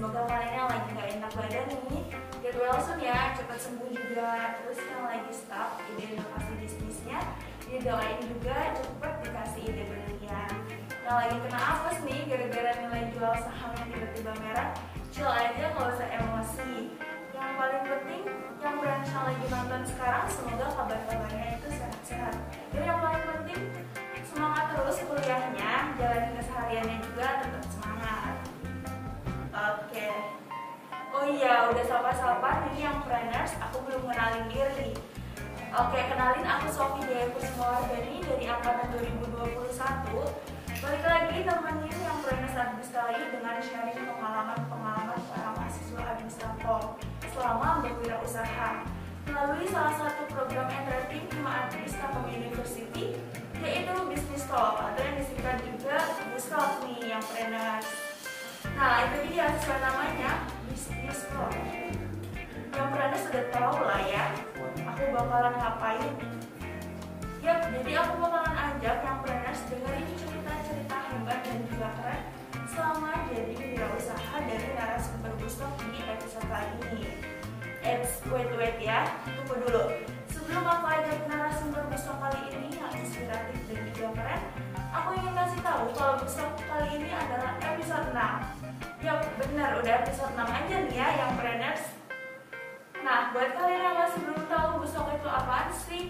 semoga kalian yang lagi gak enak badan nih get well soon ya, cepat sembuh juga. Terus yang lagi stuck ide inovasi bisnisnya, didoain juga cepat dikasih ide berlian. Yang lagi kena apes nih gara-gara nilai jual saham yang tiba-tiba merah, chill aja nggak usah emosi. Yang paling penting, yang branch lagi nonton sekarang, semoga kabar-kabarnya itu sehat-sehat. Dan yang paling penting, semangat terus kuliahnya, jalanin kesehariannya juga tetap semangat. Oke. Oh iya, udah sapa-sapa nih yang planners, aku belum kenalin diri. Oke, kenalin aku Sofi Jaya Kusumawardani dari angkatan 2021. Balik lagi temenin yang planners Administrasi dengan sharing pengalaman-pengalaman para mahasiswa administrator selama berwirausaha melalui salah satu program entrepreneur di Admis Telkom University yaitu Business Talk atau yang disingkat juga Bustalk nih yang planners. Nah itu dia sesuai namanya Talk. Yang planners sudah tahu lah ya, aku bakalan ngapain. Yap, jadi aku bakalan ajak planners dengerin cerita-cerita hebat dan juga keren selama jadi wirausaha dari narasumber Bustalk di episode kali ini. Eits, wait wait ya, tunggu dulu. Sebelum aku ajak narasumber Bustalk kali ini yang inspiratif dan juga keren, aku ingin kasih tahu kalau Bustalk kali ini adalah episode 6. Ya benar, udah episode 6 aja nih ya yang planners. Nah, buat kalian yang masih belum tahu Bustalk itu apaan sih?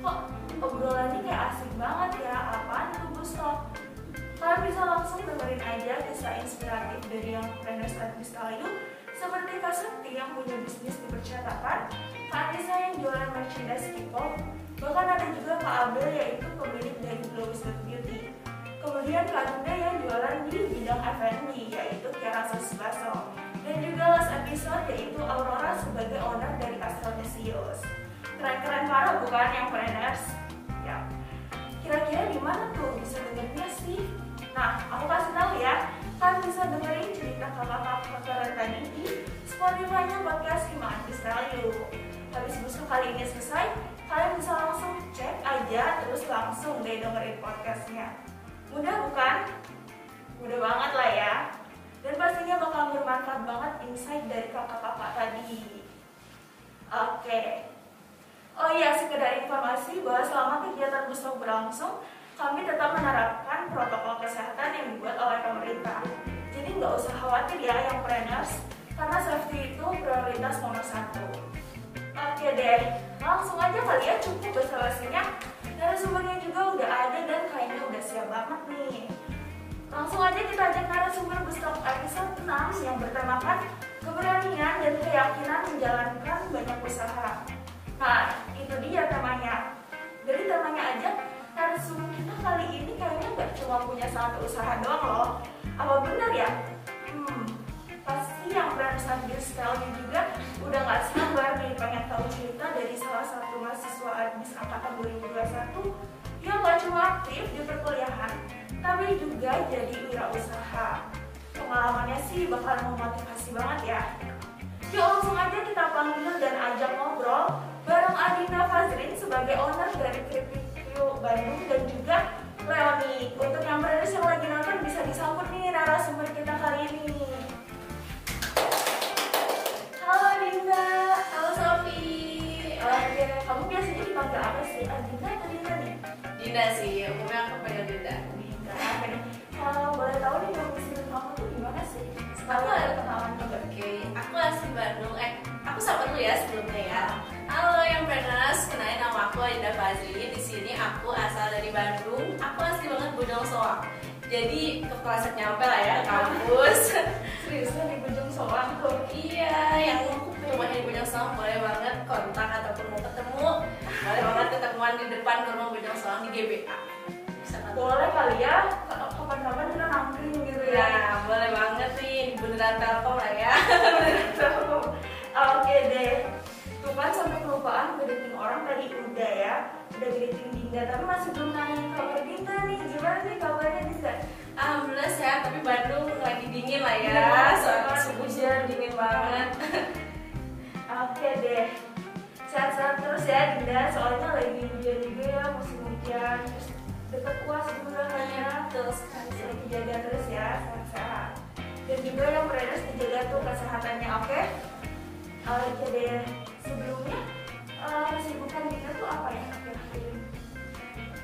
Kok obrolannya kayak asik banget ya? Apaan tuh Bustalk? Kalian bisa langsung dengerin aja kisah inspiratif dari yang planners Admis kali seperti Kak Sakti yang punya bisnis di percetakan, Kak Anissa yang jualan merchandise K-pop, bahkan ada juga Kak Abel yaitu pemilik dari Glowis Beauty. Kemudian Dinda yang jualan di bidang F&B yaitu Kiara Baso. Dan juga last episode yaitu Aurora sebagai owner dari Astronesius. Keren-keren parah bukan yang planners? Ya. Kira-kira di mana tuh bisa dengernya sih? Nah, aku kasih tahu ya, kalian bisa dengerin cerita kakak-kakak keren tadi di Spotify-nya podcast Iman Value. Habis busuk kali ini selesai, kalian bisa langsung cek aja terus langsung deh dengerin podcastnya. Mudah bukan? Mudah banget lah ya. Dan pastinya bakal bermanfaat banget insight dari kakak-kakak tadi. Oke. Oh iya, sekedar informasi bahwa selama kegiatan busuk berlangsung, kami tetap menerapkan protokol kesehatan yang dibuat oleh pemerintah. Jadi nggak usah khawatir ya yang planners, karena safety itu prioritas nomor satu. Oke deh, langsung aja kali ya cukup basa-basinya. Narasumbernya juga udah ada dan kayaknya udah siap banget nih. Langsung aja kita ajak narasumber Bustalk episode 6 yang bertemakan keberanian dan keyakinan menjalankan banyak usaha. Nah, itu dia temanya. Dari temanya aja, narasumber kita kali ini kayaknya nggak cuma punya satu usaha doang loh. Apa benar ya? Hmm, pasti yang brand sambil style juga udah nggak sabar nih pengen tahu cerita dari salah 2021 yang nggak cuma aktif di perkuliahan, tapi juga jadi wirausaha. Pengalamannya sih bakal memotivasi banget ya. Yuk langsung aja kita panggil dan ajak ngobrol bareng Adina Fazrin sebagai owner dari Kripio Bandung dan juga Leoni. Untuk yang berada yang lagi nonton bisa disambut nih narasumber kita kali ini. Dinda sih, umumnya aku panggil Dinda. Oke. Kalau boleh tahu nih domisili kamu tuh di mana sih? Aku- ada kenalan juga. Oke, aku asli Bandung. Eh, aku sapa dulu ya sebelumnya ya. Halo yang planners, kenalin nama aku Dinda Fazli. Di sini aku asal dari Bandung. Aku asli banget Bojong Soang. Jadi ke kelas nyampe lah ya kampus. Seriusan di Bojong Soang iya, yang rumahnya di Bojong Soang boleh banget kontak ataupun mau ketemu. Boleh banget ketemuan di depan rumah Bojong Soang di GBA. Bisa. Boleh kali ya, kapan-kapan kita nangkring gitu ya. Ya, boleh banget nih di beneran Telkom lah ya. Oke deh. Tuh kan sampai kelupaan greeting orang tadi udah ya. Udah greeting Dinda, tapi masih belum nanya kabar Dinda nih. Gimana nih kabarnya Dinda? Alhamdulillah sehat, tapi Bandung lagi dingin lah ya. Iya, Soalnya subuhnya dingin banget. Oke deh. Sehat-sehat terus ya Dinda, soalnya lagi hujan juga ya, musim hujan. Terus deket uas juga kan ya. Sekali. Bisa dijaga terus ya, sehat-sehat. dan juga yang beredar dijaga tuh kesehatannya oke uh, jadi sebelumnya uh, kesibukan kita tuh apa ya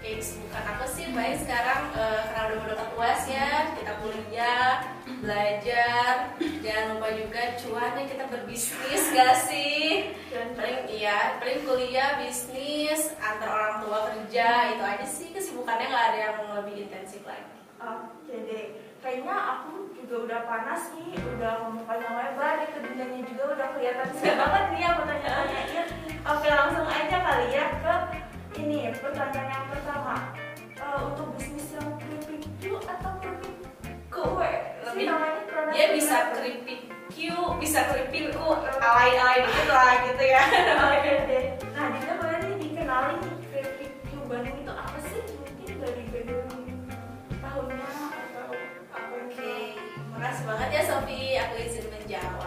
Oke, kesibukan aku sih baik sekarang eh, karena udah mendapat uas ya kita kuliah, belajar, jangan lupa juga cuan ya kita berbisnis gak sih? Paling iya, paling kuliah, bisnis, antar orang tua kerja itu aja sih kesibukannya nggak ada yang lebih intensif lagi. Oke deh, kayaknya aku juga udah panas nih, udah ngomong panjang lebar, nih kedunianya juga udah kelihatan siap banget nih aku tanya-tanyain. Oke langsung aja kali ya ke ini pertanyaan yang pertama. Eh, untuk bisnis yang keripik Q atau keripik kue? Sih Lebih- Dia bisa keripik Q, bisa keripik ku, alay-alay dikit lah gitu ya. Nah, Dinda boleh nih dikenalin nih keripik Q Bandung itu apa sih? Mungkin dari background tahunnya atau apa Oke, makasih banget ya Sofi, aku izin menjawab.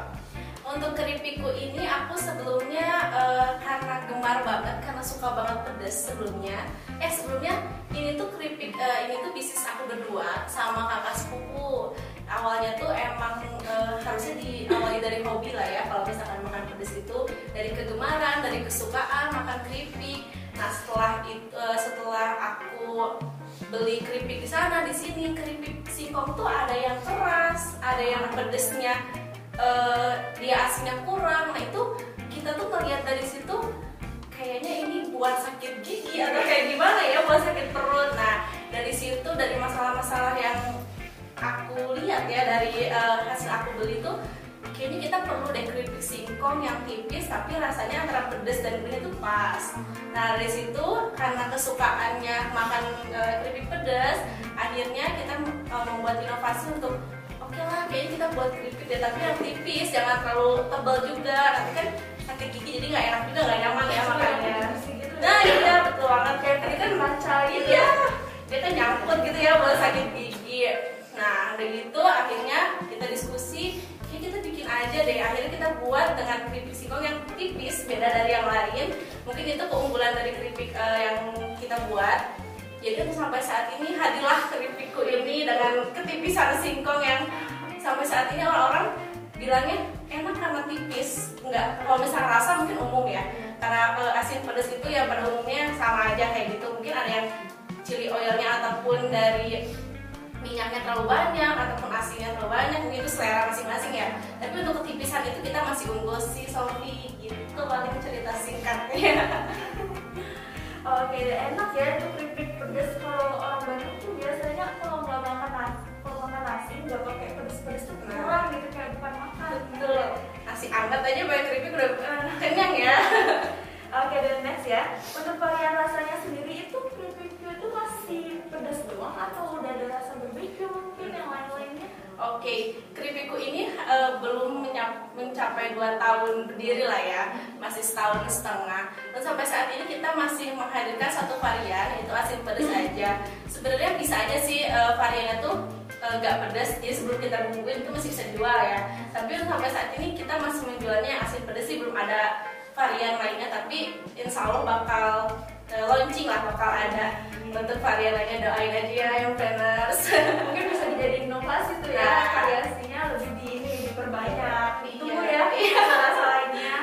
Untuk keripikku ini aku sebelumnya eh, karena gemar banget, karena suka banget pedas sebelumnya. Eh sebelumnya ini tuh keripik, eh, ini tuh bisnis aku berdua sama kakak sepupu. Awalnya tuh emang eh, harusnya diawali dari hobi lah ya, kalau misalkan makan pedas itu dari kegemaran, dari kesukaan makan keripik. Nah setelah itu, eh, setelah aku beli keripik di sana di sini keripik singkong tuh ada yang keras ada yang pedesnya eh, dia asinnya kurang. Nah itu kita tuh ngeliat dari situ kayaknya ini buat sakit gigi atau kayak gimana ya buat sakit perut. Nah dari situ dari masalah-masalah yang aku lihat ya dari eh, hasil aku beli tuh kayaknya kita perlu deh keripik singkong yang tipis tapi rasanya antara pedes dan gurih itu pas. Nah dari situ karena kesukaannya makan eh, keripik pedas akhirnya kita eh, membuat inovasi untuk oke lah kayaknya kita buat keripik deh tapi yang tipis jangan terlalu tebal juga nanti kan sakit gigi jadi nggak enak juga nggak nyaman ya makannya gitu nah iya betul banget kayak tadi kan manca Iya, dia kan nyangkut gitu ya buat sakit gigi. Nah, udah gitu akhirnya kita diskusi, kayak kita bikin aja deh. Akhirnya kita buat dengan keripik singkong yang tipis, beda dari yang lain. Mungkin itu keunggulan dari keripik eh, yang kita buat. Jadi untuk sampai saat ini hadirlah keripikku ini dengan ketipisan singkong yang sampai saat ini orang-orang bilangnya enak karena tipis. Enggak, kalau misalnya rasa mungkin umum ya. Karena eh, asin pedas itu ya pada umumnya sama aja kayak gitu. Mungkin ada yang chili oilnya ataupun dari minyaknya terlalu banyak ataupun asinnya terlalu banyak mungkin itu selera masing-masing ya tapi untuk ketipisan itu kita masih unggul sih Sofi gitu paling cerita singkatnya Oke, enak ya itu keripik pedas kalau orang Bandung tuh biasanya kalau nggak makan nasi, kalau makan nasi nggak pakai pedas-pedas tuh kurang gitu kayak bukan makan. betul nasi anget aja pakai keripik udah kenyang ya Oke, dan next ya. Untuk varian rasanya sendiri itu keripik itu masih pedas doang atau udah ada rasa berbeda mungkin yang lain-lainnya? Oke, keripikku ini eh, belum mencapai 2 tahun berdiri lah ya, masih setahun setengah. Dan sampai saat ini kita masih menghadirkan satu varian, yaitu asin pedas aja. Sebenarnya bisa aja sih eh, variannya tuh eh, nggak pedas, jadi sebelum kita bumbuin itu masih bisa dijual ya. Tapi untuk sampai saat ini kita masih menjualnya yang asin pedas sih belum ada varian lainnya, tapi insya Allah bakal eh, launching lah, bakal ada untuk varian lainnya doain aja ya yang planners. Mungkin bisa dijadiin inovasi tuh ya, Nah. variasinya lebih di ini diperbanyak. Iya. Ya, Iya. lainnya.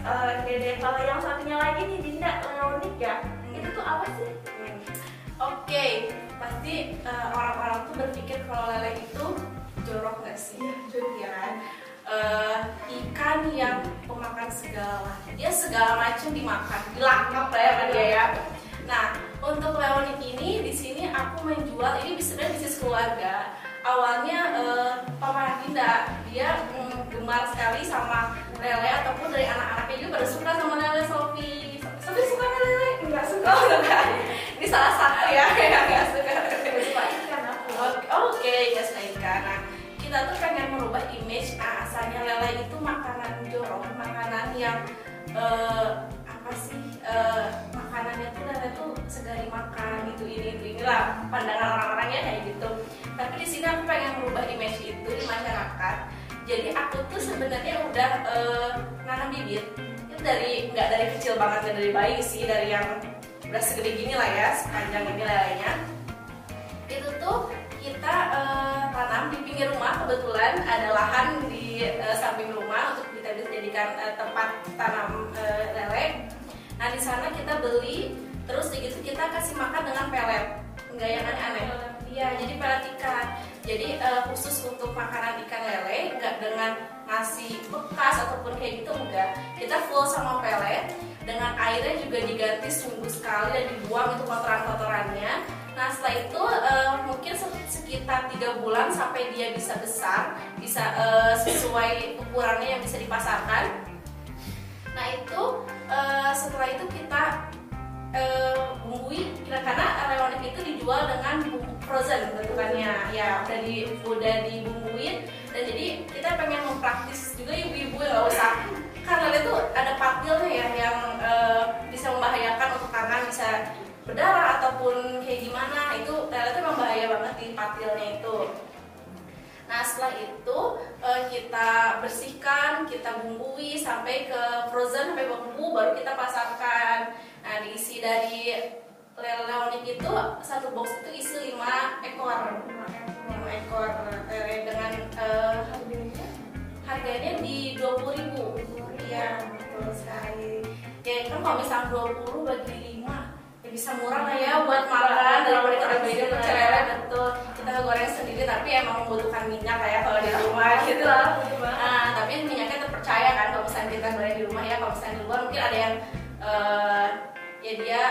Oke deh, kalau yang satunya lagi nih Dinda leonik ya, itu tuh apa sih? Hmm. Oke, pasti eh, orang-orang tuh berpikir kalau lele itu jorok nggak sih? Jorok. Ya kan? Eh, ikan yang pemakan segala, dia segala macam dimakan, dilangkap lah ya dia ya. Nah, untuk leonik ini di sini aku menjual ini sebenarnya bisnis keluarga. Awalnya sekali sama lele ataupun dari anak-anaknya juga pada suka sama lele Sofi. Sofi suka nggak lele? Enggak suka. Oh enggak, ini salah satu ya yang nggak suka. Suka ikan aku. Oke, ya ikan. Nah, kita tuh pengen merubah image. Nah, asalnya lele itu makanan jorok, makanan yang eh, apa sih? eh, makanannya tuh lele tuh segari makan gitu ini itu inilah pandangan orang-orangnya kayak gitu. Tapi di sini aku pengen merubah image itu di masyarakat. Jadi aku tuh sebenarnya udah eh, nanam bibit itu dari nggak dari kecil banget nggak dari bayi sih dari yang udah segede gini lah ya sepanjang ini lelenya itu tuh kita uh, tanam di pinggir rumah kebetulan ada lahan di uh, samping rumah untuk kita bisa jadikan uh, tempat tanam uh, lele. Nah di sana kita beli terus begitu kita kasih makan dengan pelet, enggak yang aneh-aneh. Iya jadi pelet. Jadi uh, khusus untuk makanan ikan lele, enggak dengan ngasih bekas ataupun kayak gitu enggak. Kita full sama pelet dengan airnya juga diganti seminggu sekali dan dibuang itu kotoran-kotorannya nah setelah itu uh, mungkin sekitar tiga bulan sampai dia bisa besar bisa uh, sesuai ukurannya yang bisa dipasarkan nah itu uh, setelah itu kita uh, bumbui karena rewonik itu dijual dengan bumbu frozen bentukannya. Ya udah di udah dibumbuin. Dan jadi kita pengen mempraktis juga ibu-ibu yang nggak usah. Karena itu ada patilnya ya yang uh, bisa membahayakan untuk tangan bisa berdarah ataupun kayak gimana. Itu itu memang banget di patilnya itu. Nah setelah itu uh, kita bersihkan, kita bumbui sampai ke frozen sampai bumbu baru kita pasarkan. Nah diisi dari lele itu satu box itu isi 5 ekor, 5 ekor. Lele dengan uh, harganya? di 20 ribu. Iya. betul sekali. Ya kan kalau misalnya 20 bagi 5 ya bisa murah lah ya buat makan. Daripada kita beli lele betul. Kita goreng sendiri tapi emang membutuhkan minyak lah ya kalau di rumah gitu. nah tapi minyaknya terpercaya kan kalau misalnya kita goreng di rumah ya kalau misalnya di luar mungkin ada yang uh, ya dia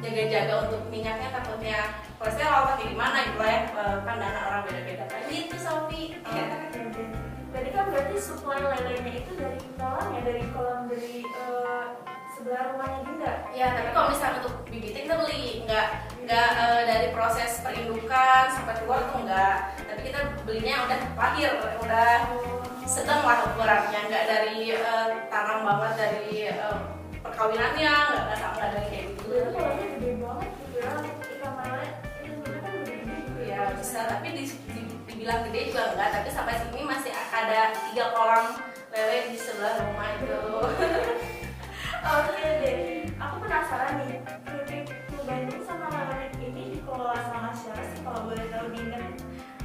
jaga-jaga untuk minyaknya takutnya kolesterol atau gimana gitu lah ya uh, pandangan orang beda-beda. Kan gitu Sofi. Jadi kan berarti suplai lelenya itu dari kolam ya dari kolam dari uh, sebelah rumahnya Dinda? Ya tapi kalau misalnya untuk bibitnya kita beli nggak nggak uh, dari proses perindukan sampai keluar tuh enggak tapi kita belinya udah lahir udah sedang lah ukurannya nggak dari uh, tanam banget dari uh, perkawinannya nggak nggak nggak dari kayak gitu itu kolomnya gede banget gitu ya lele itu sebenarnya kan gede gitu ya bisa tapi di, di, dibilang gede juga enggak tapi sampai sini masih ada tiga kolam lele di sebelah rumah itu Oke deh, aku penasaran nih, keripik Bandung sama lemonade ini dikelola sama siapa sih kalau boleh tahu Dinda?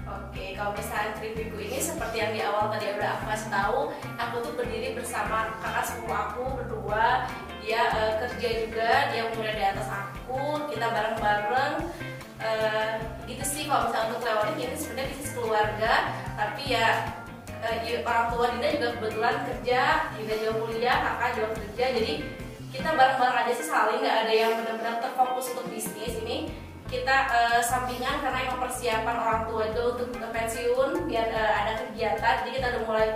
Oke, kalau misalnya keripikku ini seperti yang di awal tadi udah aku kasih tahu, aku tuh berdiri bersama kakak sepupu aku berdua. Dia uh, kerja juga, dia umurnya di atas aku, kita bareng-bareng. Uh, gitu sih kalau misalnya untuk lemonade ini sebenarnya bisnis keluarga, tapi ya uh, orang tua Dinda juga kebetulan kerja Dinda juga kuliah kakak juga kerja jadi kita bareng-bareng aja sih saling nggak ada yang benar-benar terfokus untuk bisnis ini kita uh, sampingan karena emang persiapan orang tua itu untuk pensiun biar uh, ada kegiatan jadi kita udah mulai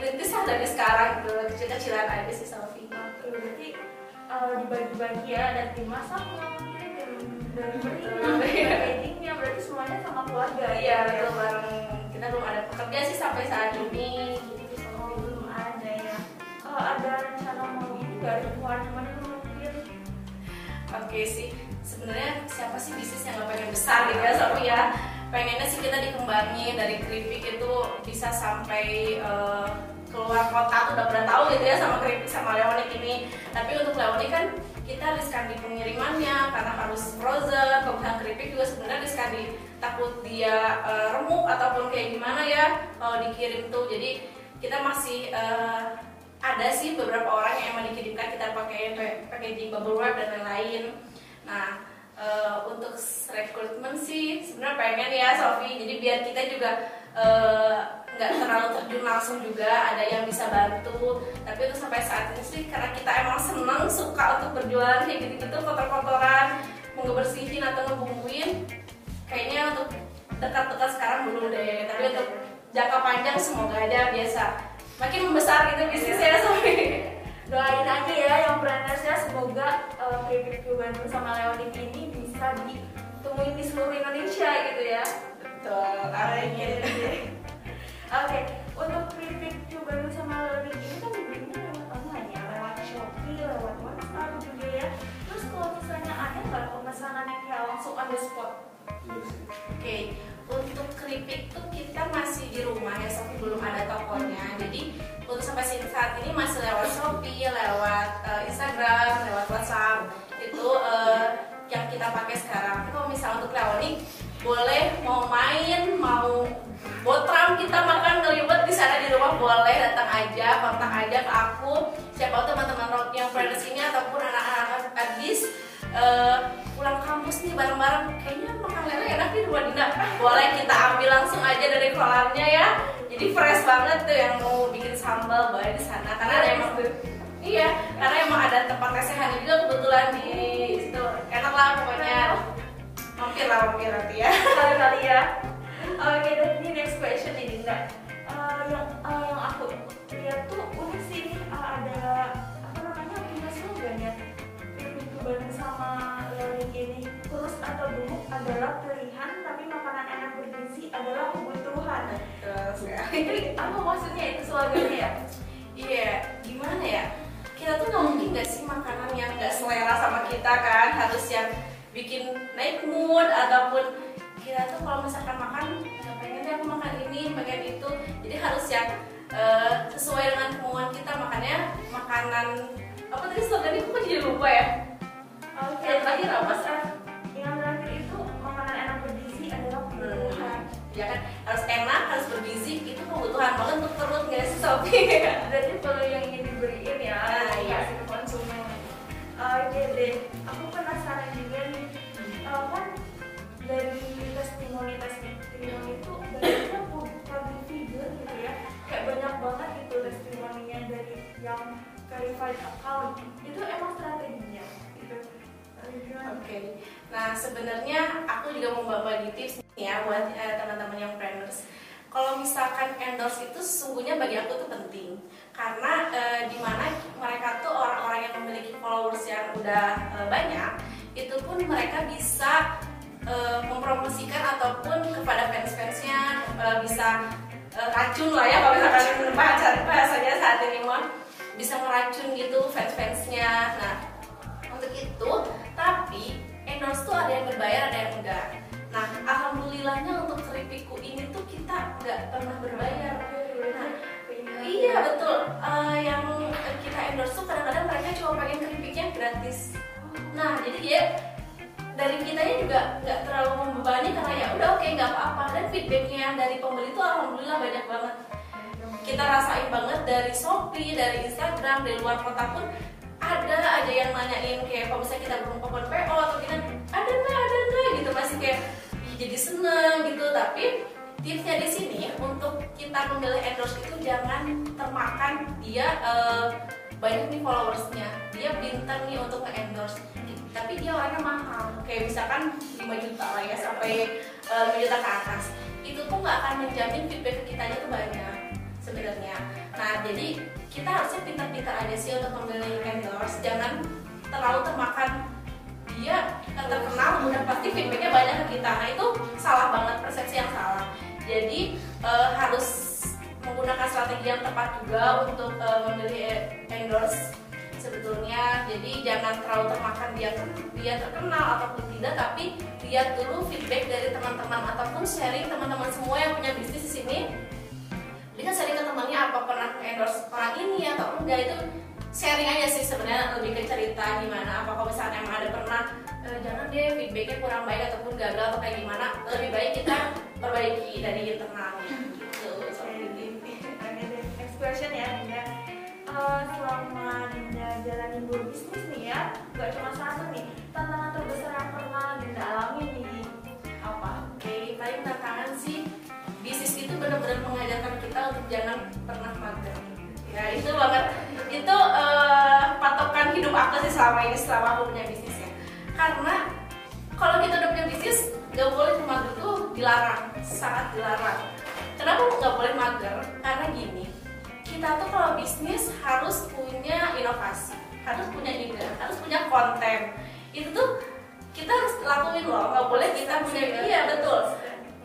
merintis lah dari sekarang gitu kecil-kecilan aja sih Sofi Oke berarti uh, dibagi-bagi ya dan tim masaknya dan dari beli berarti semuanya sama keluarga iya betul bareng kita belum ada pekerja sih sampai saat ini. Jadi oh, belum ada ya kalau ada rencana mau ini gak ada ke mana-mana mungkin oke sih. Sebenarnya siapa sih bisnis yang gak pengen besar gitu ya Sofi ya pengennya sih kita dikembangin dari keripik itu bisa sampai uh, keluar kota tuh udah pernah tahu gitu ya sama keripik sama leonik ini. Tapi untuk leonik kan kita riskan di pengirimannya karena harus frozen. Kalau keripik juga sebenarnya riskan di takut dia uh, remuk ataupun kayak gimana ya kalau dikirim tuh. Jadi kita masih uh, ada sih beberapa orang yang emang dikirimkan kita pakai packaging bubble wrap dan lain-lain. Nah uh, untuk rekrutmen sih sebenarnya pengen ya Sofi. Jadi biar kita juga nggak uh, terlalu terjun langsung juga ada yang bisa bantu. Tapi itu sampai saat ini sih karena kita emang seneng suka untuk berjualan kayak gitu-gitu kotor-kotoran mau ngebersihin atau ngebumbuin kayaknya untuk dekat-dekat sekarang belum deh. Tapi untuk jangka panjang semoga aja biasa makin membesar gitu bisnisnya sampai doain aja ya yang ya semoga uh, keripik Bandung sama Leonik ini bisa ditemuin di seluruh Indonesia gitu ya betul amin oke untuk keripik Bandung sama Leonik ini kan dibelinya lewat online ya lewat Shopee lewat WhatsApp juga ya terus kalau misalnya ada nggak pemesanan yang kayak langsung on the spot Oke, okay. untuk keripik tuh kita masih di rumah ya, tapi belum ada tokonya. Jadi untuk sampai saat ini masih lewat Shopee, lewat uh, Instagram, lewat WhatsApp itu uh, yang kita pakai sekarang. itu kalau misalnya untuk Leonik boleh mau main mau botram kita makan ngelibet di sana di rumah boleh datang aja kontak aja ke aku. Siapa tuh teman-teman yang friends ini ataupun anak-anak adis uh, eh, pulang kampus nih bareng-bareng. Kayaknya makan lele enak di rumah Dinda boleh kita ambil langsung aja dari kolamnya ya jadi fresh banget tuh yang mau bikin sambal boleh di sana. Karena ada emang iya karena emang ada tempat lesehannya juga kebetulan di situ. Enak lah pokoknya. Mampir lah mampir nanti ya. Kali-kali ya. Oke dan ini next question ini Dinda. Uh, yang uh, yang aku lihat tuh unik sih ini uh, ada apa namanya punya slogan ya? Pintu bareng sama learning ini kurus atau gemuk adalah pilihan tapi makanan enak bergizi adalah kebutuhan ya ini apa maksudnya itu slogannya ya? Iya gimana ya? Kita tuh nggak mungkin gak sih makanan yang gak selera sama kita kan? Harus yang bikin naik mood ataupun kita tuh kalau misalkan makan nggak pengen deh aku makan ini pengen itu. Jadi harus yang uh, sesuai dengan kemauan kita. Makanya makanan apa tadi slogannya aku jadi lupa ya? Oke. Yang terakhir apa sih ya kan? Harus enak harus bergizi itu kebutuhan banget untuk perut nggak sih Sophie berarti perlu yang ingin diberiin ya Nah, iya. kasih ke konsumen. Oke deh aku penasaran juga nih. Eh, kan dari testimoni testimoni itu banyaknya public figure gitu ya. Kayak banyak banget itu testimoninya dari yang verified account. Itu emang strateginya gitu? Oke, nah sebenarnya aku juga mau bagi tips ya buat eh, teman-teman yang planners. Kalau misalkan endorse itu sesungguhnya bagi aku tuh penting karena eh, di mana mereka tuh orang-orang yang memiliki followers yang udah eh, banyak, itu pun mereka bisa eh, mempromosikan ataupun kepada fans-fansnya eh, bisa eh, racun lah ya kalau misalkan bahasa bahasanya saat ini mah bisa ngeracun gitu fans-fansnya. Nah untuk itu tapi endorse tuh ada yang berbayar ada yang enggak nah alhamdulillahnya untuk keripikku ini tuh kita nggak pernah berbayar. Nah iya betul. Eh, yang kita endorse tuh kadang-kadang mereka cuma pengen keripiknya gratis. Nah jadi dia dari kitanya juga nggak terlalu membebani karena ya udah oke nggak apa-apa. Dan feedbacknya dari pembeli tuh alhamdulillah banyak banget. Kita rasain banget dari Shopee, dari Instagram, dari luar kota pun ada aja yang nanyain kayak kalau misalnya kita belum open PO atau kita ada nggak ada nggak gitu. Masih kayak "Ih, jadi seneng gitu. Tapi tipsnya di sini untuk kita memilih endorse itu jangan termakan dia eh, banyak nih followersnya. Dia bintang nih untuk nge-endorse. Tapi dia orangnya mahal. Kayak misalkan 5 juta lah ya sampai eh, 5 juta ke atas. Itu tuh nggak akan menjamin feedback ke kitanya tuh banyak sebenarnya. Nah jadi kita harusnya pintar-pintar aja sih untuk memilih endorse. Jangan terlalu termakan dia terkenal udah pasti feedbacknya banyak ke kita. Nah itu salah banget persepsi yang salah. Jadi eh, harus menggunakan strategi yang tepat juga untuk eh, memilih endorse sebetulnya. Jadi jangan terlalu termakan dia dia terkenal ataupun tidak tapi lihat dulu feedback dari teman-teman ataupun sharing teman-teman semua yang punya bisnis di sini. Bisa sharing ke temannya apa pernah endorse orang ini atau enggak itu sharing aja sih sebenarnya lebih ke cerita gimana apa kalau misalnya emang ada pernah "Eh, jangan deh feedbacknya kurang baik ataupun gagal atau kayak gimana lebih baik kita perbaiki dari internalnya gitu seperti itu. Next question ya Dinda Eh, Selama Dinda jalanin dua bisnis nih ya Gak cuma satu nih Tantangan terbesar yang pernah Dinda alami nih Apa? Oke, paling tantangan sih bisnis itu benar-benar mengajarkan kita untuk jangan pernah mager. Ya itu banget. Itu eh, patokan hidup aku sih selama ini selama aku punya bisnis ya. Karena kalau kita udah punya bisnis, nggak boleh mager tuh dilarang, sangat dilarang. Kenapa nggak boleh mager? Karena gini, kita tuh kalau bisnis harus punya inovasi, harus punya ide, harus punya konten. Itu tuh kita harus lakuin loh, nggak boleh kita punya iya betul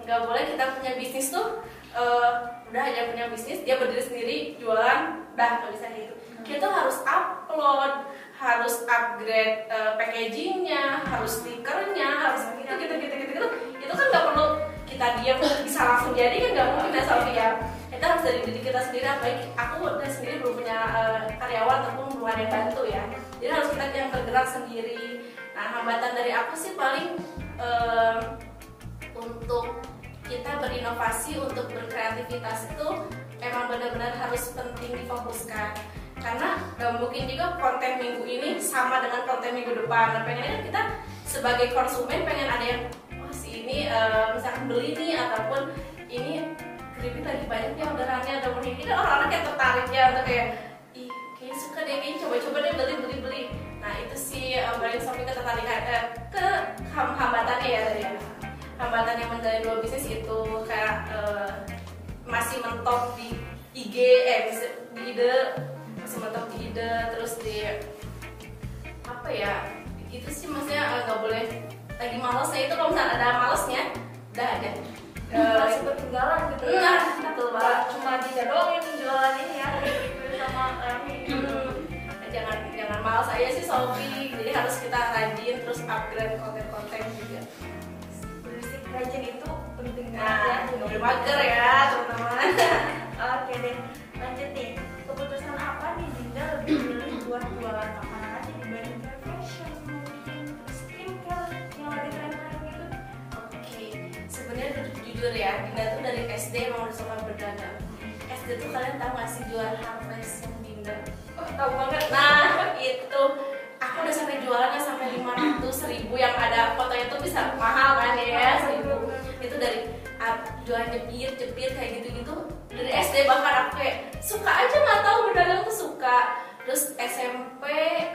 nggak boleh kita punya bisnis tuh eh, udah aja punya bisnis dia berdiri sendiri jualan udah nggak bisa gitu. Kita tuh harus upload harus upgrade eh, packagingnya harus stikernya harus gitu gitu gitu gitu gitu. Itu kan nggak perlu kita diam bisa langsung jadi kan nggak mungkin Sofi ya kita harus dari diri kita sendiri baik aku dan sendiri belum punya eh, karyawan ataupun belum ada yang bantu ya. Jadi harus kita yang bergerak sendiri. Nah hambatan dari aku sih paling eh, untuk kita berinovasi untuk berkreativitas itu emang benar-benar harus penting difokuskan. Karena gak mungkin juga konten minggu ini sama dengan konten minggu depan. Nah, pengennya kan kita sebagai konsumen pengen ada yang oh si ini uh, misalkan beli nih ataupun ini keripik lagi banyak ya orderannya ataupun ini kan orang-orang kayak tertarik ya atau kayak ih kayak suka deh kayaknya coba-coba deh beli beli beli. Nah itu sih uh, brainstorming ketertarikan uh, ke hambatannya ya tadi ya hambatan yang menjalin dua bisnis itu kayak uh, masih mentok di IG eh di ide masih mentok di ide terus di apa ya itu sih maksudnya nggak uh, boleh lagi malesnya itu kalau misalnya ada malesnya udah ada. Uh, masih ketinggalan gitu ya. Nah, betul banget. Cuma dia doang yang jualan ini ya. Sama hmm, jangan jangan malas aja sih Sofi jadi harus kita rajin terus upgrade konten-konten juga rajin itu penting nah, banget ya. udah mager ya teman-teman. Oke deh lanjut nih keputusan apa nih Dinda lebih milih buat jualan makanan aja dibanding fashion skincare yang lagi tren-tren gitu? Oke sebenarnya jujur ya Dinda tuh dari SD emang udah suka berdagang. SD tuh kalian tahu gak sih jual harvest yang Dinda? Oh tahu banget. Nah itu aku udah sampai jualannya sampai 500 ribu yang ada fotonya tuh bisa mahal kan ya seribu. Itu dari uh, jualan jepit jepit kayak gitu gitu dari SD bahkan aku kayak suka aja nggak tahu berdagang tuh suka. Terus SMP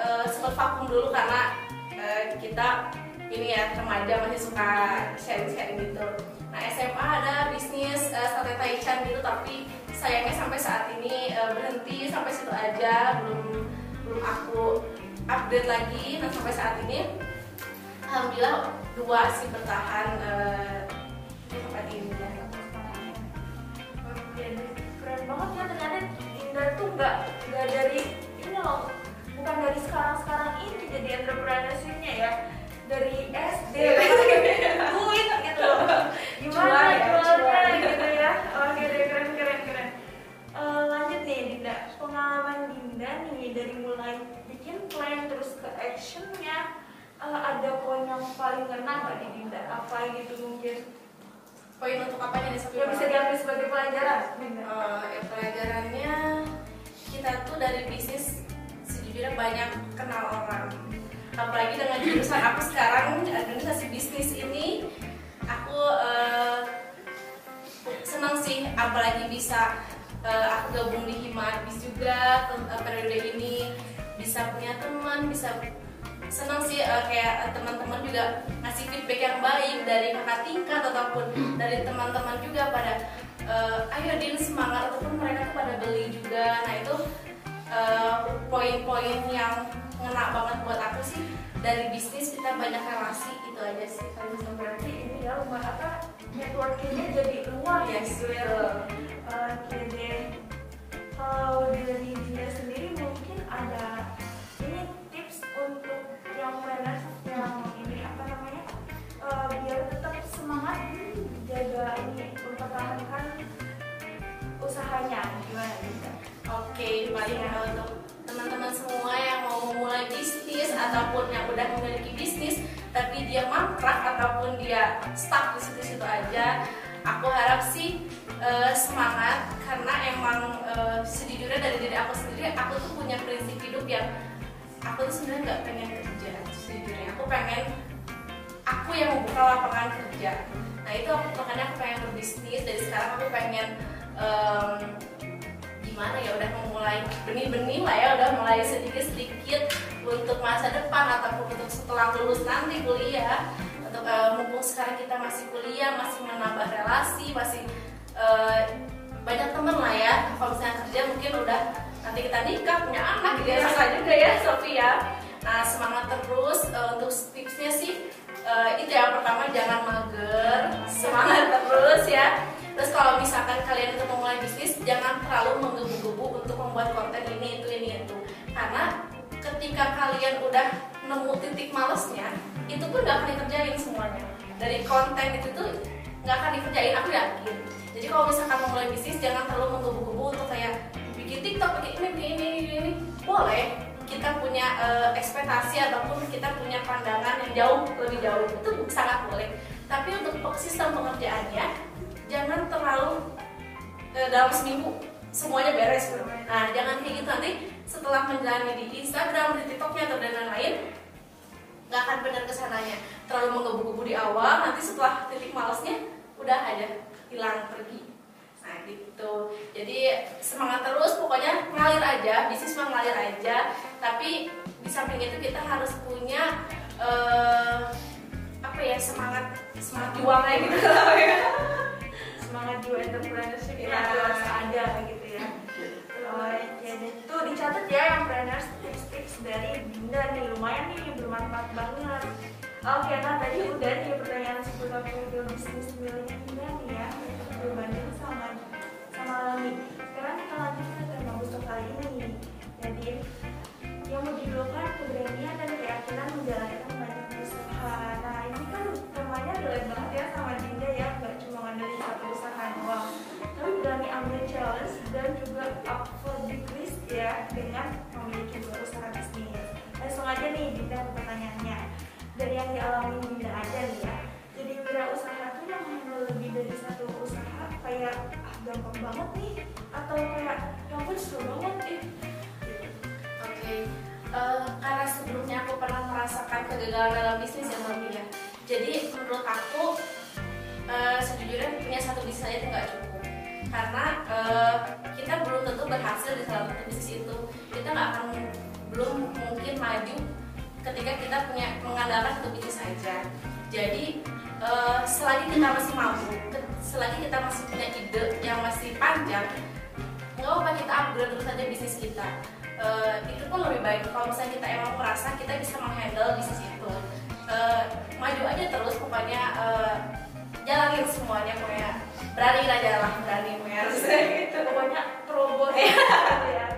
uh, sempat vakum dulu karena uh, kita ini ya remaja masih suka sharing-sharing gitu. Nah SMA ada bisnis uh, sate taichan gitu tapi sayangnya sampai saat ini uh, berhenti sampai situ aja belum belum aku update lagi nah sampai saat ini. Alhamdulillah dua sih bertahan uh, tempat ini ya. Keren banget ya ternyata Dinda tuh nggak nggak dari ini loh bukan dari sekarang sekarang ini jadi entrepreneurshipnya ya. Dari SD duit gitu loh gimana ya, jualnya gitu ya oke deh keren keren keren uh, lanjut nih Dinda pengalaman Dinda nih dari mulai bikin plan terus ke actionnya uh, ada poin yang paling kena nggak di Dinda apa gitu mungkin. Poin untuk apa nih yang bisa diambil sebagai pelajaran uh, ya, pelajarannya kita tuh dari bisnis sejujurnya banyak kenal orang. Apalagi dengan jurusan aku sekarang administrasi bisnis ini aku uh, senang sih apalagi bisa uh, aku gabung di Hima Bis juga uh, periode ini. Bisa punya teman bisa senang sih uh, kayak teman-teman juga ngasih feedback yang baik dari kakak tingkat ataupun dari teman-teman juga pada uh, ayo din semangat ataupun mereka tuh pada beli juga. Nah itu poin-poin uh, yang ngena banget buat aku sih. Dari bisnis kita banyak relasi itu aja sih. Kalau bisa berarti ini ya rumah apa networkingnya jadi luar ya gitu ya. Oke deh. Kalau dari dia sendiri mungkin ada yang planners yang ini apa namanya uh, biar tetap semangat jaga ini mempertahankan usahanya gimana bisa? Oke, paling ya. untuk teman-teman semua yang mau memulai bisnis ataupun yang udah memiliki bisnis tapi dia mangkrak ataupun dia stuck di situ-situ aja, aku harap sih uh, semangat karena emang uh, sejujurnya dari diri aku sendiri aku tuh punya prinsip hidup yang aku tuh sebenarnya nggak pengen pengen aku yang membuka lapangan kerja. Nah itu aku makanya aku pengen berbisnis. Dari sekarang aku pengen um, gimana ya udah memulai benih-benih lah ya udah mulai sedikit-sedikit untuk masa depan ataupun untuk setelah lulus nanti kuliah. Untuk uh, mumpung sekarang kita masih kuliah masih menambah relasi masih uh, banyak temen lah ya. Kalau misalnya kerja mungkin udah nanti kita nikah terus kalau misalkan kalian itu memulai bisnis jangan terlalu menggebu-gebu untuk membuat konten ini itu ini itu. Karena ketika kalian udah nemu titik malesnya itu pun gak akan dikerjain semuanya. Dari konten itu tuh nggak akan dikerjain aku yakin. Jadi kalau misalkan memulai bisnis jangan terlalu menggebu-gebu untuk kayak bikin TikTok, bikin ini, ini, ini, ini, boleh kita punya uh, ekspektasi ataupun kita punya pandangan yang jauh lebih jauh. Itu sangat boleh. Tapi untuk sistem pengerjaannya jangan terlalu uh, dalam seminggu semuanya beres. Bro nah jangan kayak gitu. Nanti setelah menjalani di Instagram di TikToknya atau dan lain-lain nggak akan benar ke sananya. Terlalu menggebu-gebu di awal nanti setelah titik malesnya udah aja hilang pergi. Nah gitu. Jadi semangat terus. Pokoknya ngalir aja bisnis mah ngalir aja. Tapi di samping itu kita harus punya eh, apa ya semangat semangat juangnya gitu semangat jiwa entrepreneurship Iya. ya harus ada gitu ya. Oh, jadi itu dicatat ya yang planners tips-tips dari Dinda nih lumayan nih bermanfaat banget. Oke, nah tadi udah nih pertanyaan seputar profil bisnis miliknya Dinda nih ya berbanding sama sama Lami Sekarang kita lanjut ke tema untuk kali ini Jadi yang mau didulukan keberanian dan keyakinan menjalankan banyak usaha. Nah ini kan temanya relate banget ya sama Dinda ya Gak cuma ngandelin satu usaha doang Tapi berani ambil challenge dan juga up for the risk ya Dengan memiliki dua usaha bisnis Langsung aja nih Dinda pertanyaannya. Dari yang dialami Dinda aja nih ya. Jadi wirausaha tuh yang lebih dari satu usaha Kayak ah gampang banget nih Atau kayak ya ampun seru banget nih. Oke, eh, karena sebelumnya aku pernah merasakan kegagalan dalam bisnis yang lebih ya. Jadi menurut aku eh, sejujurnya punya satu bisnis aja itu nggak cukup. Karena eh, kita belum tentu berhasil di salah satu bisnis itu. Kita nggak akan belum mungkin maju ketika kita punya mengandalkan satu bisnis saja. Jadi eh, selagi kita masih mampu, selagi kita masih punya ide yang masih panjang, nggak apa kita upgrade terus aja bisnis kita Eh, itu pun lebih baik kalau misalnya kita emang merasa kita bisa menghandle bisnis itu Eh, maju aja terus pokoknya eh, jalanin semuanya pokoknya. Berani aja lah berani pokoknya harus gitu pokoknya terobos. Ya iya.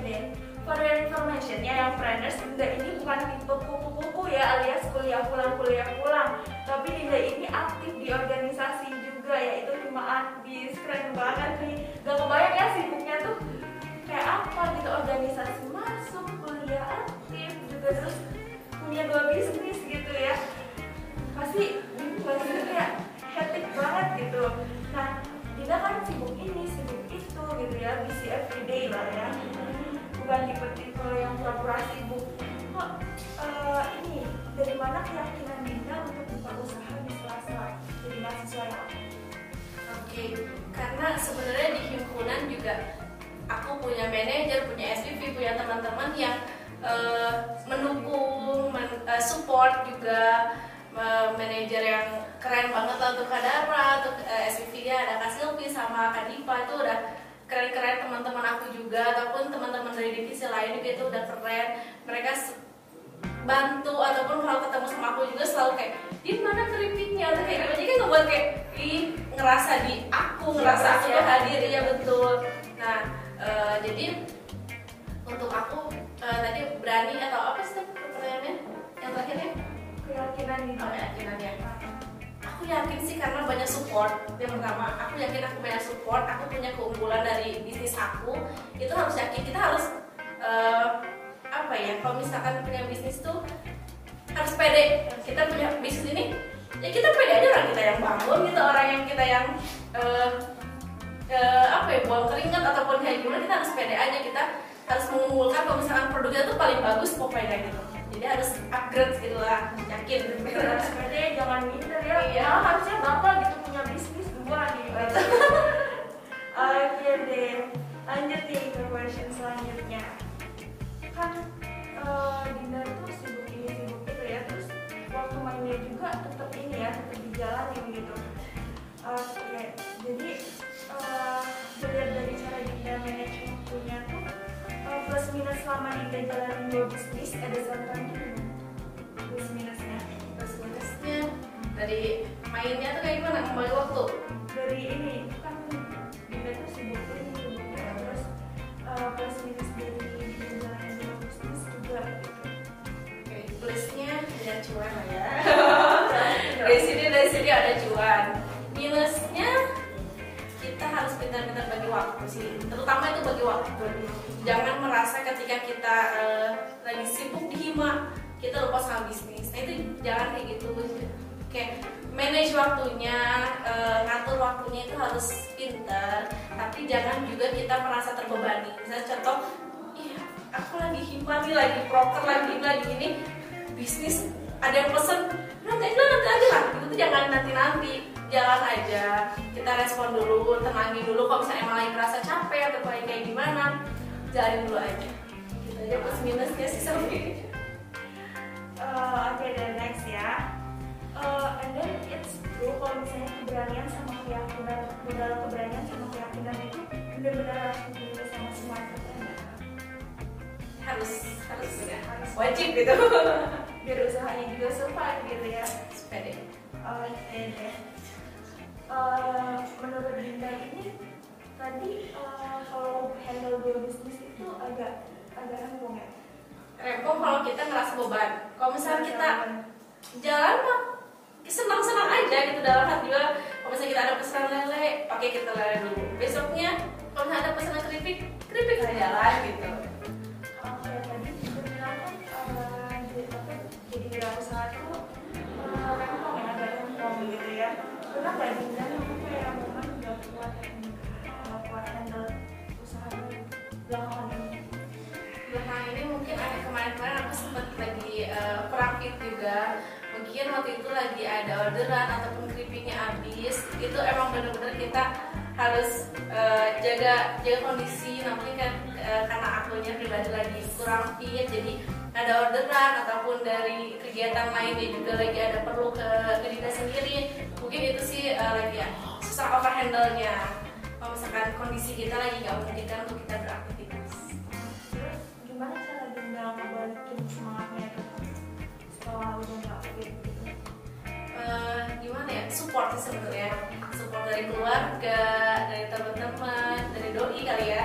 Deh for your information ya yang frienders Dinda ini bukan tipe kupu-kupu ya alias kuliah pulang kuliah pulang. Tapi Dinda ini aktif di organisasi juga yaitu Hima Adis keren banget nih gak kebayang ya sibuknya tuh kayak apa gitu. Organisasi masuk kuliah aktif juga terus punya dua bisnis gitu ya pasti pasti kayak hectic banget gitu. Nah Dinda kan sibuk ini sibuk itu gitu ya busy everyday lah ya. Bukan tipe-tipe yang pura-pura sibuk kok eh, ini dari mana keyakinan Dinda untuk buka usaha di sela-sela jadi mahasiswa yang? Oke, karena sebenarnya di himpunan juga aku punya manajer, punya SPV, punya teman-teman yang eh, mendukung, men- eh, support juga manajer yang keren banget lah untuk Kadara, untuk eh, SPV-nya ada Kak Silvi sama Kak Dipa itu udah keren-keren teman-teman aku juga ataupun teman-teman dari divisi lain juga itu udah keren. Mereka bantu ataupun kalau ketemu sama aku juga selalu kayak di mana keripiknya? Atau kayak gitu. Jadi kan ngebuat kayak ih ngerasa di aku ngerasa aku tuh hadir. Ya betul. Nah eh, jadi untuk aku eh, tadi berani atau apa sih pertanyaannya? Yang terakhirnya keyakinan Dinda oh keyakinannya? Aku yakin sih karena banyak support. Yang pertama aku yakin aku banyak support. Aku punya keunggulan dari bisnis aku. Itu harus yakin. Kita harus eh, apa ya kalau misalkan punya bisnis tuh harus pede. Kita punya bisnis ini ya kita pede aja orang kita yang bangun gitu orang yang kita yang eh, eh, apa ya buang keringat ataupun kayak gimana kita harus pede aja. Kita harus mengumpulkan kalau misalkan produknya tuh paling bagus pokoknya gitu jadi harus upgrade gitu lah yakin. Pede jangan minder ya. Iya. Malah harusnya bapak gitu punya bisnis dua nih. Oke deh. Lanjut nih ke question selanjutnya. Kan eh, Dinda tuh sibuk ini sibuk itu ya. Terus waktu mainnya juga tetap ini ya tetap dijalanin gitu. Oke jadi eh, dilihat dari cara Dinda manage waktunya tuh eh, plus minus selama Dinda jalanin dua bisnis ada contohnya dari mainnya tuh kayak gimana? Membagi waktu? Dari ini kan Dinda tuh sibuk ini ya terus uh, plus minus dari dua bisnis juga gitu. Oke, plusnya ada cuan lah ya. Dari sini dari sini ada cuan. Minusnya kita harus pintar-pintar bagi waktu sih. Terutama itu bagi waktu. Jangan merasa ketika kita eh, lagi sibuk di hima kita lupa sama bisnis. Nah itu jangan kayak gitu kayak manage waktunya uh, ngatur waktunya itu harus pinter tapi jangan juga kita merasa terbebani. Misalnya contoh iya aku lagi himpan nih lagi proker lagi lagi ini bisnis ada yang pesen nanti nanti aja lah itu jangan nanti nanti jalan aja. Kita respon dulu tenangin dulu kalau misalnya emang lagi merasa capek atau kayak gimana jalanin dulu aja. Gitu aja plus minusnya sih sampai uh, oke okay, dan next ya uh, and then it's true kalau misalnya keberanian sama keyakinan modal keberanian sama keyakinan itu benar-benar harus dimiliki sama semua harus harus. Ya harus. Wajib gitu. Biar usahanya juga survive gitu ya. Sepede okay, deh. Uh, menurut Dinda ini tadi uh, kalau handle dua bisnis itu agak agak rempong ya? Rempong kalau kita ngerasa beban. Kalau misalnya kita jalan mah senang-senang aja gitu dalam hati juga kalau misalnya kita ada pesanan lele pakai kita lele dulu. Besoknya kalau misalnya ada pesanan keripik keripik kita jalan gitu. Oke tadi juga bilang kan jadi usaha tuh uh, rempong ya agak rempong gitu ya pernah nggak Dinda kayak momen nggak kuat nggak kuat handle usahanya belakangan ini belakangan ini mungkin ada kemarin-kemarin aku sempat lagi uh, juga mungkin waktu itu lagi ada orderan ataupun keripiknya habis itu emang bener-bener kita harus uh, jaga jaga kondisi. Namun kan uh, karena akunya pribadi lagi kurang fit jadi ada orderan ataupun dari kegiatan lainnya juga lagi ada perlu ke, diri sendiri. Mungkin itu sih uh, lagi ya, susah overhandle nya kalau misalkan kondisi kita lagi nggak memungkinkan untuk kita beraktivitas. Gimana cara Dinda ngebalikin semangatnya setelah udah uh, gimana ya? Support sih sebenarnya. Support dari keluarga dari teman-teman dari doi kali ya.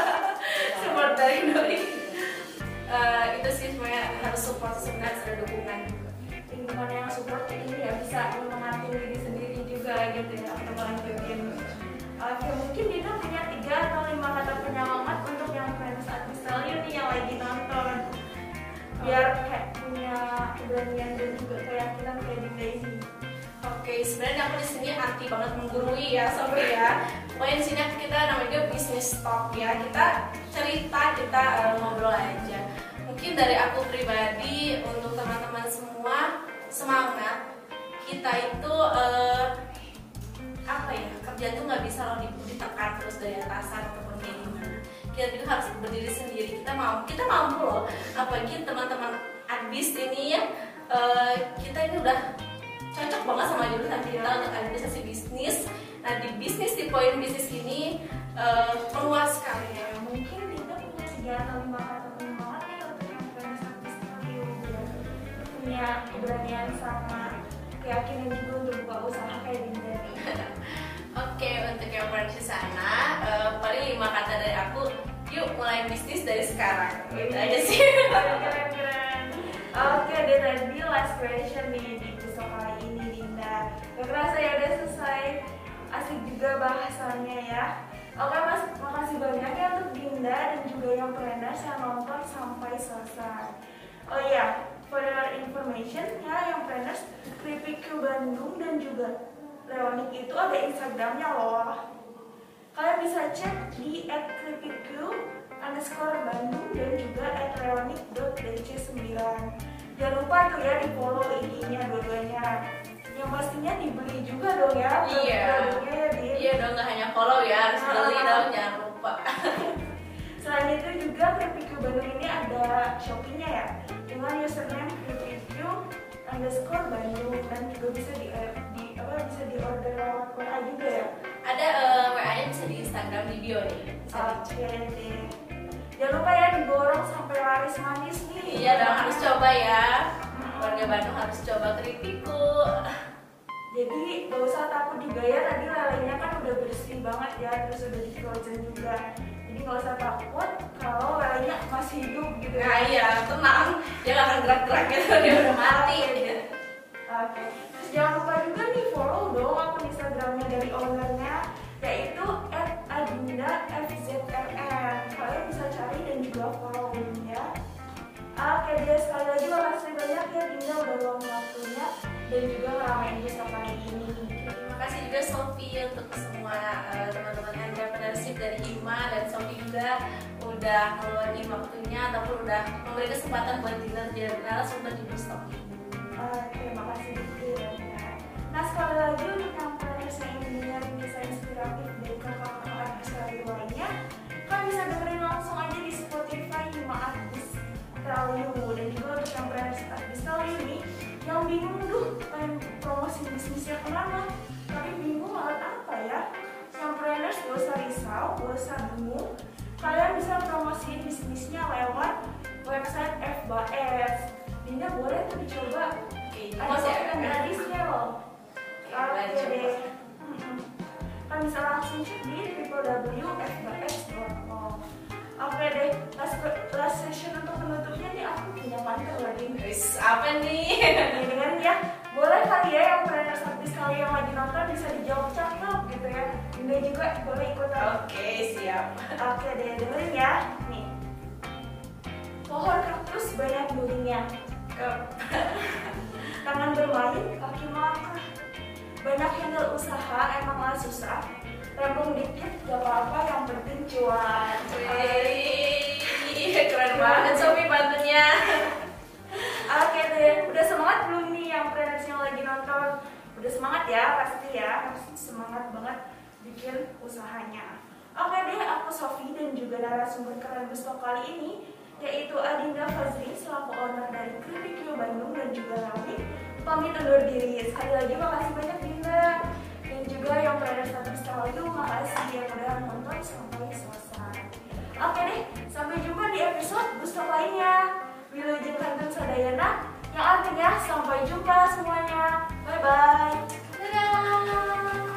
Support dari doi. Uh, itu sih semuanya harus support sebenarnya ada dukungan lingkungan yang support ini ya bisa mengatur diri sendiri juga gitu ya melanjutin Oke, mungkin Dina punya tiga atau lima kata penyemangat untuk yang fans artis value nih yang lagi nonton biar kayak punya keberanian dan juga keyakinan kayak Dinda ini. Oke, sebenarnya aku di sini anti banget menggurui ya, sampai ya. Pokoknya di sini kita namanya bisnis talk ya. Kita cerita, kita uh, ngobrol aja. Mungkin dari aku pribadi untuk teman-teman semua semangat. Kita itu uh, apa ya kerja tuh nggak bisa loh ditekan terus dari atasan ataupun kayak gimana. Kita juga harus berdiri sendiri. Kita mampu, kita mampu loh. Apalagi teman-teman adbis ini ya, uh, kita ini udah cocok banget sama jurusan kita untuk administrasi bisnis. Nah di bisnis di poin bisnis ini uh, meluas sekali ya. Mungkin Dinda punya tiga atau lima penyemangat nih untuk yang value biar punya keberanian sama keyakinan juga untuk buka usaha kayak nih. Oke untuk yang pernah di sana uh, paling lima kata dari aku yuk mulai bisnis dari sekarang. Gitu aja sih. Keren keren oke deh tadi last question nih di episode kali ini Dinda. Gak kerasa ya udah selesai. Asik juga bahasannya ya. Oke mas makasih banyak ya untuk Dinda dan juga yang pernah yang nonton sampai selesai. Oh iya for your information ya yang planners Kripik Bandung dan juga Leonik itu ada Instagramnya loh. Kalian bisa cek di @kripikq underscore Bandung dan juga @leonik.dc9 jangan lupa tuh ya di follow IG-nya dua-duanya. Yang pastinya dibeli juga dong ya Iya. produknya ya Din. iya dong nggak hanya follow ya harus beli dong jangan lupa. Selain itu juga Kripik Bandung ini ada Shopee-nya ya dengan username kripik underscore Bandung dan juga bisa di, di apa bisa di order lewat WA juga ya. ada uh, WA nya bisa di Instagram di bio nih Oke dicek deh. Jangan lupa ya diborong sampai laris manis nih. iya dong harus coba ya warga Bandung harus coba keripikku Jadi gak usah takut juga ya tadi lelenya kan udah bersih banget ya terus udah di frozen juga. Jadi gak usah takut kalau lelenya masih hidup gitu nah ya. iya tenang dia nggak akan gerak-gerak gitu dia udah mati. Oke. Terus jangan lupa juga nih follow dong akun Instagramnya dari ownernya yaitu @adinda_fzrn. Kalian bisa cari dan juga follow ya. Oke deh sekali lagi makasih banyak ya Dinda udah luang waktunya dan juga ngeramein Gusto kali ini. Terima kasih juga Sofi untuk semua uh, teman-teman entrepreneurship dari Ima dan Sofi juga udah ngeluangin waktunya ataupun udah memberi kesempatan buat kita jadi narasumber di Gusto Uh, terima kasih sekali lagi untuk yang yang ingin dengerin kisah inspiratif dari kakak-kakak artis lainnya, kalian bisa dengerin langsung aja di Spotify Hima Artis Value dan juga untuk yang penulis artis Value ini yang bingung tuh pengen promosi bisnisnya ke mana? Tapi bingung alat apa ya? Yang planners gak usah risau, gak usah bingung kalian bisa promosiin bisnisnya lewat website FBAS Dinda boleh tuh dicoba. Oke, ada mas ya. gratisnya loh Mm-mm. kalian bisa langsung cek di www.fbs.com oke deh last, last session untuk penutupnya nih aku punya pantun Wis, apa nih? Dengerin ya boleh kali ya yang trainer artis kali yang lagi nonton bisa dijawab cakep gitu ya Dinda juga boleh ikutan Oke, siap. Oke deh, dengerin ya. Nih. Pohon kaktus banyak durinya. Tangan bermain, kaki melangkah. Banyak handle usaha, emanglah susah. Rembung dikit, gak apa-apa, yang penting cuan. Wih, keren banget Sofi bantunya. Oke deh, udah semangat belum nih yang planners yang lagi nonton? Udah semangat ya, pasti ya. Semangat banget bikin usahanya. Oke deh, aku Sofi dan juga narasumber keren Gusto kali ini yaitu Adinda Fazri selaku owner dari Keripik Q Bandung dan juga Rami pamit undur diri. Sekali lagi makasih banyak Dinda dan juga yang berada di Status itu makasih yang udah nonton sampai selesai. Oke deh, sampai jumpa di episode Gustav lainnya. Wilujeng Kantin Sadayana yang artinya sampai jumpa semuanya. Bye-bye. Dadah.